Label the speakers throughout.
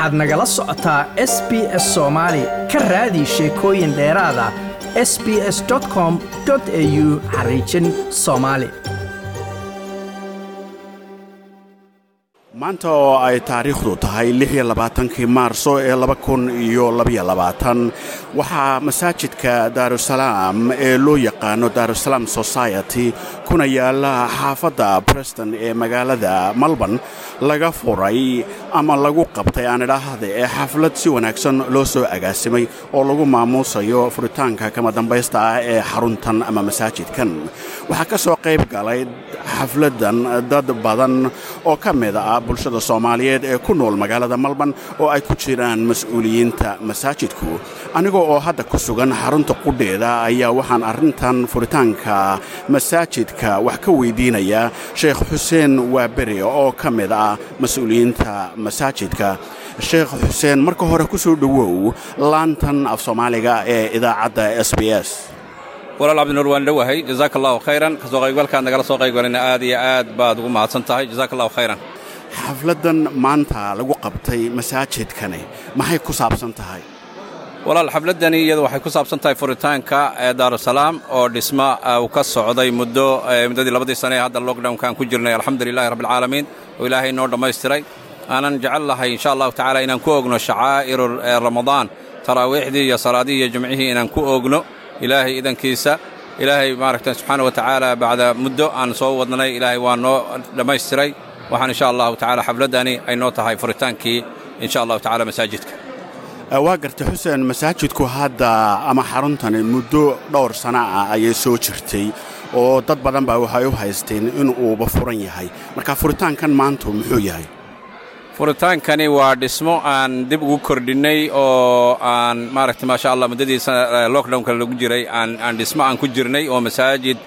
Speaker 1: waxaad nagala socotaa s b s soomaali ka raadi sheekooyin dheeraada s b s com au xariijin soomaali
Speaker 2: maanta oo ay taariikhdu tahay labaatankii maarso ee waxaa masaajidka daarusalaam ee loo yaqaano daarusalaam society kuna yaalla xaafadda preston ee magaalada malbourne laga furay ama lagu qabtay aan ee xaflad si wanaagsan loo soo agaasimay oo lagu maamuusayo furitaanka kama dambaysta ah ee xaruntan ama masaajidkan. Waxaa ka soo qayb galay xafladdan dad badan oo ka mid ah bulshada soomaaliyeed ee ku nool magaalada malban oo ay ku jiraan mas'uuliyiinta masaajidku. Anigoo oo hadda ku sugan xarunta qudheeda ayaa waxaan arrintan furitaanka masaajidka wax ka weydiinayaa sheekh xuseen waaberi oo ka mid ah mas'uuliyiinta masaajidka. Sheekh xuseen marka hore ku soo dhowow laantan af soomaaliga ee idaacadda s b s.
Speaker 3: Walaal cabdinuur waan dhowahay jazaaka allahu khayran ka soo qaybgalkaad nagala soo qaybgalina aad iyo aad baad ugu mahadsan tahay. Jazaaka allahu khayran.
Speaker 2: Xafladdan maanta lagu qabtay masaajidkani maxay ku saabsan tahay
Speaker 3: walaal xafladdani iyadu waxay ku saabsan tahay furitaanka ee daarusalaam oo dhismo uu ka socday muddo muddadii labadii sane ee hadda lockdownkaan ku jirnay. Alxamdu lilahi rabbialcaalamiin oo ilaahay noo dhammaystiray. Aanan jecel lahay insha allahu tacala inaan ku ogno shacaa'iru ramadaan taraawiixdii iyo salaadihii iyo jumcihii inaan ku ogno ilaahay idankiisa ilaahay maaragta subxaana wa tacaala bacda muddo aan soo wadnay ilaahay waa noo dhammaystiray. Waxaan insha allahu tacala xafladdani ay noo tahay furitaankii insha allahu tacala masaajidka
Speaker 2: waa gartay xuseen masaajidku hadda ama xaruntani muddo dhowr sana ah ayay soo jirtay oo dad badan baa waxay u haysteen in uuba furan yahay. Marka furitaankan maantu muxuu yahay?
Speaker 3: Furitaankani waa dhismo aan dib ugu kordhinnay oo aan maaragta maasha allah muddadiisa lockdownka lagu jiray aan dhismo aan ku jirnay oo masaajid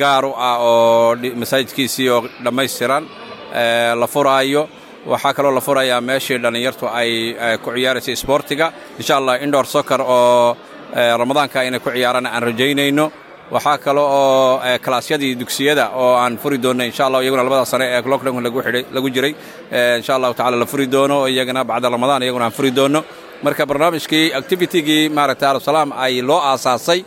Speaker 3: gaar u ah oo masaajidkiisii oo dhammaystiran la furaayo waxaa kaloo la furayaa meeshii dhallinyartu ay ku ciyaaraysay isboortiga. Insha allah indor soccer oo ramadaanka inay ku ciyaaraan aan rajaynayno. Waxaa kale oo kalaasyadii dugsiyada oo aan furi doonno insha allah iyaguna labada sane ee lockdownka lagu jiray. Insha allahu tacala la furi doono iyagana bacda ramadaan iyaguna aan furi doonno marka barnaamijkii activitigii maaragta alusalaam ay loo aasaasay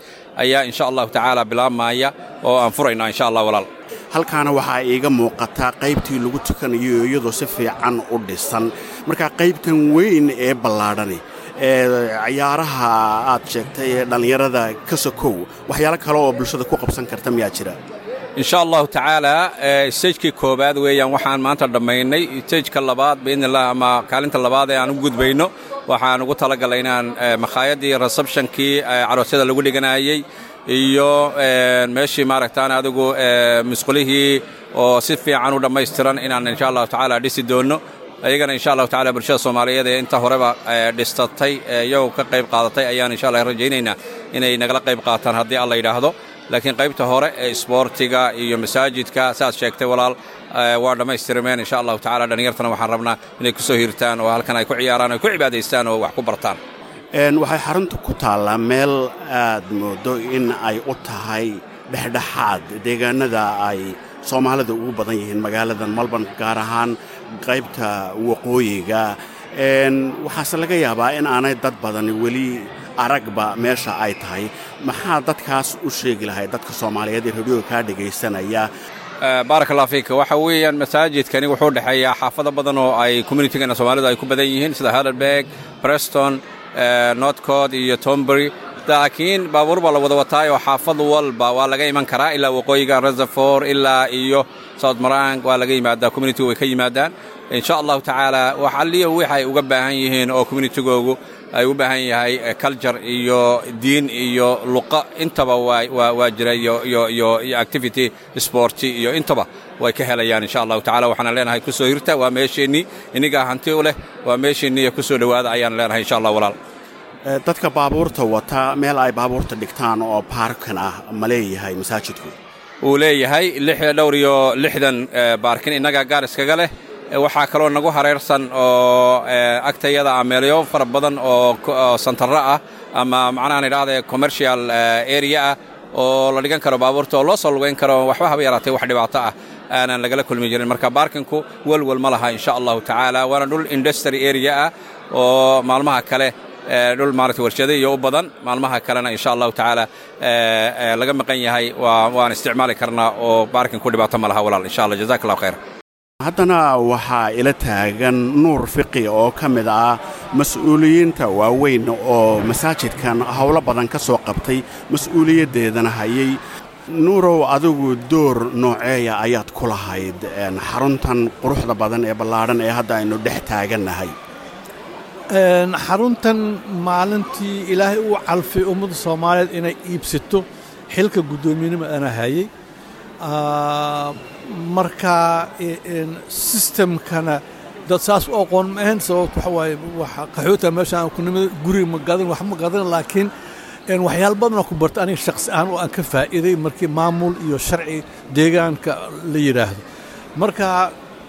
Speaker 3: ayaa insha allahu tacaala bilaabmaaya oo aan furayna insha allah walaal
Speaker 2: halkaana waxaa iiga muuqataa qaybtii lagu tukanayo iyadoo si fiican u dhisan. Marka qaybtan weyn ee ballaadhani ee ciyaaraha aad sheegtay ee dhallinyarada ka sokow waxyaalo kale oo bulshada ku qabsan karta miyaa jira?
Speaker 3: Insha allahu tacaala stejkii koowaad weeyaan waxaan maanta dhammaynay. Stejka labaad biidnillah ama kaalinta labaad ee aan u gudbayno waxaan ugu talagalay inaan makhaayadii resebshonkii caroosyada lagu dhiganayey iyo meeshii maaragtaan adigu musqulihii oo si fiican u dhammaystiran inaan insha allahu tacaala dhisi doonno iyagana insha allahu tacala bulshada soomaaliyeed ee inta horeba dhistatay iyagoo ka qayb qaadatay ayaan insha allah rajaynaynaa inay nagala qayb qaataan haddii alla yidhaahdo. Laakiin qaybta hore ee isboortiga iyo masaajidka saaad sheegtay walaal waa dhammaystirmeen insha allahu tacala dhallinyartana waxaan rabnaa inay ku soo hirtaan oo halkan ay ku ciyaaraan ay ku cibaadaystaan oo wax ku bartaan
Speaker 2: waxay xarunta ku taallaa meel aad moodo in ay u tahay dhexdhexaad. Deegaanada ay soomaalida ugu badan yihiin magaaladan malban gaar ahaan qaybta waqooyiga. Waxaase laga yaabaa in aanay dad badani weli aragba meesha ay tahay. Maxaa dadkaas u sheegi lahay dadka soomaaliyeed ee radioga kaa dhegaysanaya
Speaker 3: baarak allah fiika waxa weeyaan masaajidkani wuxuu dhexeeyaa xaafado badan oo ay communitygana soomaalidu ay ku badan yihiin sida hadelberg preston northcod iyo tombury laakiin baabuur baa la wada wataayoo xaafad walba waa laga iman karaa ilaa waqooyiga reserfor ilaa iyo south marang waa laga yimaadaa communitigu way ka yimaadaan. Insha allahu tacaala wax alliya waxay uga baahan yihiin oo communitigoogu ay u baahan yahay culture iyo diin iyo luqa. Intaba waa jira iyo activity sporti iyo intaba way ka helayaan insha allahu tacala waxaan leenahay ku soo hirta waa meesheennii inigaa hanti u leh waa meesheennii ku soo dhowaada ayaan leenahay insha allah walaal.
Speaker 2: Dadka baabuurta wata meel ay baabuurta dhigtaan oo baarkan ah ma leeyahay masaajidku?
Speaker 3: Wuu leeyahay dhowr iyo lixdan baarkin innagaa gaar iskaga leh waxaa kaloo nagu hareersan oo agtayada ah meelyo fara badan oo santarro ah ama macnahaan idhaahda commercial area ah oo la dhigan karo baabuurta oo loo soo lugayn karo waxba haba yaraatay wax dhibaato ah. Aanan lagala kulmi jirin. Marka baarkinku welwel ma laha insha allahu tacaala. Waana dhul industry area ah oo maalmaha kale dhul maarata warshada iyo u badan maalmaha kalena insha allahu tacaala laga maqan yahay. Waan isticmaali karnaa oo baarkinku dhibaato ma laha walaal. Insha allah jazak allahu khayr
Speaker 2: haddana waxaa ila taagan nuur fiqi oo ka mid ah mas'uuliyiinta waaweyn oo masaajidkan howlo badan ka soo qabtay. Mas'uuliyaddeedana hayay. Nuurow adigu door nooceeya ayaad ku lahayd xaruntan quruxda badan ee ballaadhan ee hadda aynu dhex taagannahay.
Speaker 4: Xaruntan maalintii ilaahay uu calfay ummadda soomaaliyeed inay iibsato xilka guddoomiyenima ana hayay marka sistemkana dad saas u aqoon ma ahayn sababto waxa waaye waxa qaxoota meesha aan ku nimid guri ma gadan wax ma gadan laakiin waxyaalo badan oo ku barta aniga shaqsi ahaan oo aan ka faa'iiday markii maamul iyo sharci deegaanka la yidhaahdo marka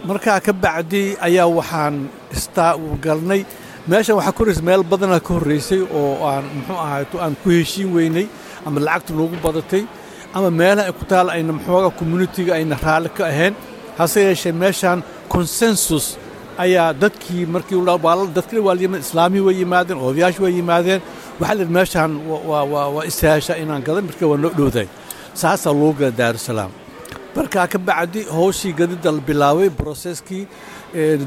Speaker 4: markaa ka bacdi ayaa waxaan istaa galnay. Meeshan waxaa koraysa meel badanaa ka horraysay oo aan muxuu ahayto aan ku heshiin weynay ama lacagta noogu badatay ama meelaha ay ku taal ayna maxooga communitiga ayna raalli ka ahayn hase yeeshee meeshaan consensus ayaa dadkii markii dadkii waa islaamii way yimaadeen odayaashii way yimaadeen. Waxaa la yidhi meeshaan waa istaasha inaan gadan marka waa noo dhowdahay saasaa loo gala daarusalaam markaa ka bacdi howshii gadida la bilaabay broseskii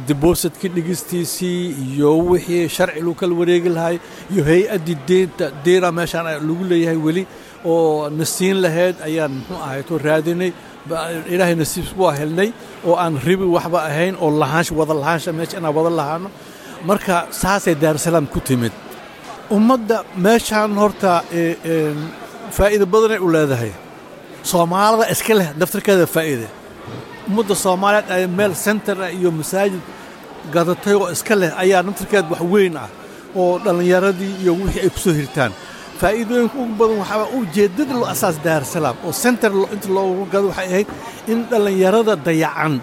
Speaker 4: dibositkii dhigistiisii iyo wixii sharci lagu kala wareegi lahay iyo hay'addii deenta deena meeshaan lagu leeyahay weli oo na siin lahayd ayaan muxuu ahayto raadinay ilaahay nasiibs waa helnay oo aan ribi waxba ahayn oo lahaansha wada lahaansha meesha inaan wada lahaano. Marka saasay daarusalaam ku timid. Ummadda meeshaan horta faa'iido badanay u leedahay. Soomaalida iska leh daftarkeeda faa'iide. Ummadda soomaaliyeed ay meel ah iyo masaajid gadatay oo iska leh ayaa daftarkeed wax weyn ah oo dhallinyaradii iyo wixii ay ku soo hirtaan faa'iidooyinka ugu badan waxaa ujeeddada loo asaas daarusalaam oo center inta loogu gado waxay ahayd in dhallinyarada dayacan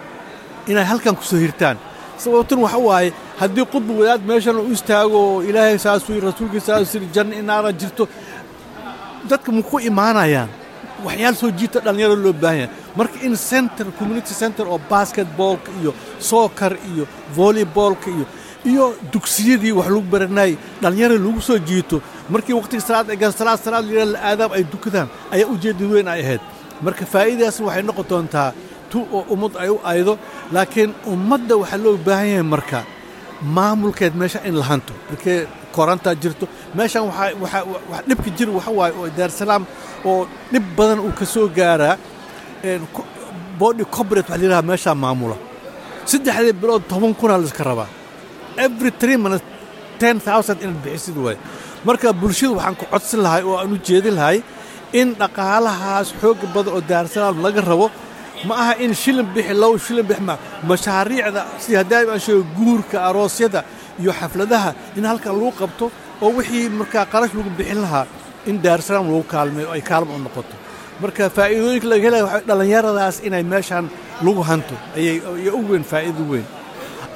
Speaker 4: inay halkan ku soo hirtaan. Sababtun waxa waaye haddii qudbi wadaad meeshan u istaago oo ilaahay saasuu yiri rasuulkiisa saasuu yiri janno inaana jirto dadka ma ku imaanayaan? Waxyaal soo jiita dhallinyarada loo baahan yahay. Marka in center community center oo basketballka iyo soccer iyo volleyboolka iyo iyo dugsiyadii wax lagu baranayay dhallinyarada lagu soo jiito markii waqtiga salaad ay salaad salaad yidhaha la aadaab ay dukadaan ayaa ujeedda weyn ay ahayd. Marka faa'iidaas waxay noqon doontaa tu oo ummad ay u aydo laakiin ummadda waxaa loo baahan yahay marka maamulkeed meesha in la hanto. Markee korantaa jirto waxaa wax dhibka jira waxa waaye oo daarsalaam oo dhib badan uu ka soo gaaraa body corporate waxa la yidhaha meeshaa maamula. Saddexdii bilood toban kunaa la iska rabaa. Every three minutes ten thousand inaad bixisid waaye marka bulshadu waxaan ku codsan lahay oo aan u jeedin lahay in dhaqaalahaas xoogga badan oo daarsalaam laga rabo. Ma aha in shilin bixi low shilin bixi ma mashaariicda sidii haddaa aan sheego guurka aroosyada iyo xafladaha in halkan lagu qabto oo wixii markaa qarash lagu bixin lahaa in daarsalaam lagu kaalmeeyo ay kaalmo u noqoto. Marka faa'iidooyinka laga helaya waxa dhallinyaradaas inay meeshaan lagu hanto ayay u weyn faa'iido weyn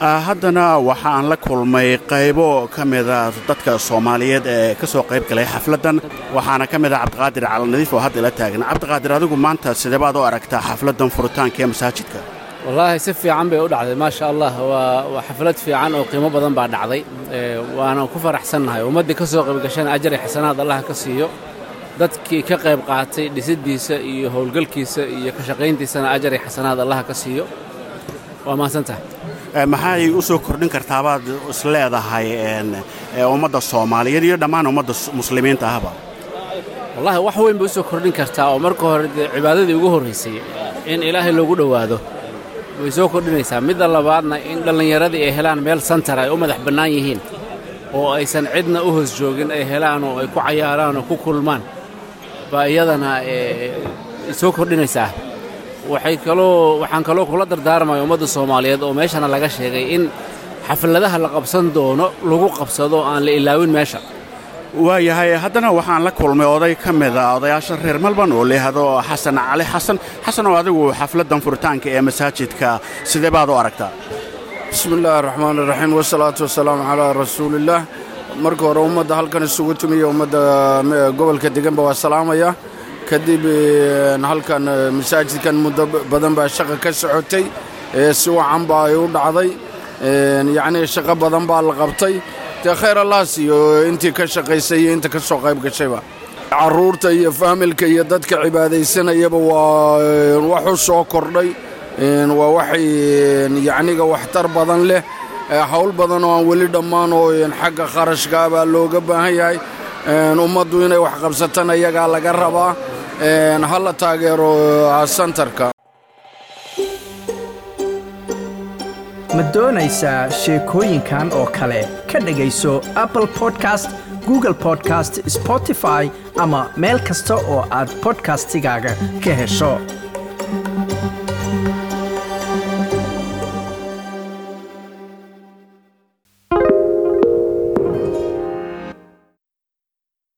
Speaker 2: haddana waxaan la kulmay qaybo ka mida dadka soomaaliyeed ee ka soo qayb galay xafladdan. Waxaana ka mid ah cabdiqaadir calanadiif oo hadda ila taagan. Cabdiqaadir adigu maanta sidee baad u aragtaa xafladdan furitaanka ee masaajidka.
Speaker 5: Wallaahi si fiican bay u dhacday. Maasha allah waa xaflad fiican oo qiimo badan baa dhacday. Waana ku faraxsannahay. Ummaddii ka soo qaybgashana ajar iyo xasanaad allah ka siiyo. Dadkii ka qayb qaatay dhisiddiisa iyo howlgalkiisa iyo ka shaqayntiisana ajar iyo xasanaad allah ka siiyo. Waa mahadsantahay
Speaker 2: maxay u soo kordhin kartaabaad is leedahay ummadda soomaaliyeed iyo dhammaan ummadda muslimiinta ahba
Speaker 5: wallahi wax weyn bay u soo kordhin kartaa oo marka hore dee cibaadadii ugu horraysay in ilaahay loogu dhowaado. Way soo kordhinaysaa. Midda labaadna in dhallinyaradii ay helaan meel santar ay u madax bannaan yihiin oo aysan cidna u hoos joogin ay helaan oo ay ku cayaaraan oo ku kulmaan baa iyadana soo kordhinaysaa waxay kaloo waxaan kaloo kula dardaarmaya ummadda soomaaliyeed oo meeshana laga sheegay in xafladaha la qabsan doono lagu qabsado aan la ilaawin meesha.
Speaker 2: Waayahay haddana waxaan la kulmay oday ka mida odayaasha reer malban oo layihahdo xasan cali. Xasan xasan oo adigu xafladdan furitaanka ee masaajidka sidee baad u aragtaa?
Speaker 6: Bismi illaahi araxmaan iraxiim wasalaatu wasalaamu calaa rasuulillaah marka hore ummadda halkan isugu timiyo ummadda gobolka deganba waa salaamaya kadib een, halkan eh, masaajidkan muddo badan baa shaqa ka socotay ee si wacan baa ay u dhacday yacnii shaqo badan baa la qabtay. Dee khayr allah siiyo intii ka shaqaysay iyo inta ka soo qayb gashayba carruurta iyo faamilka iyo dadka cibaadaysanayaba waa wax u soo kordhay. Waa waxay yacniga waxtar badan leh. Hawl badan oo aan weli dhammaan oo xagga kharashka baa looga baahan yahay. Ummaddu inay wax qabsatana iyagaa laga rabaa ha la taageero santarka.
Speaker 1: Ma doonaysaa sheekooyinkan oo kale ka dhegayso apple podcast google podcast spotify ama meel kasta oo aad podcastigaaga ka hesho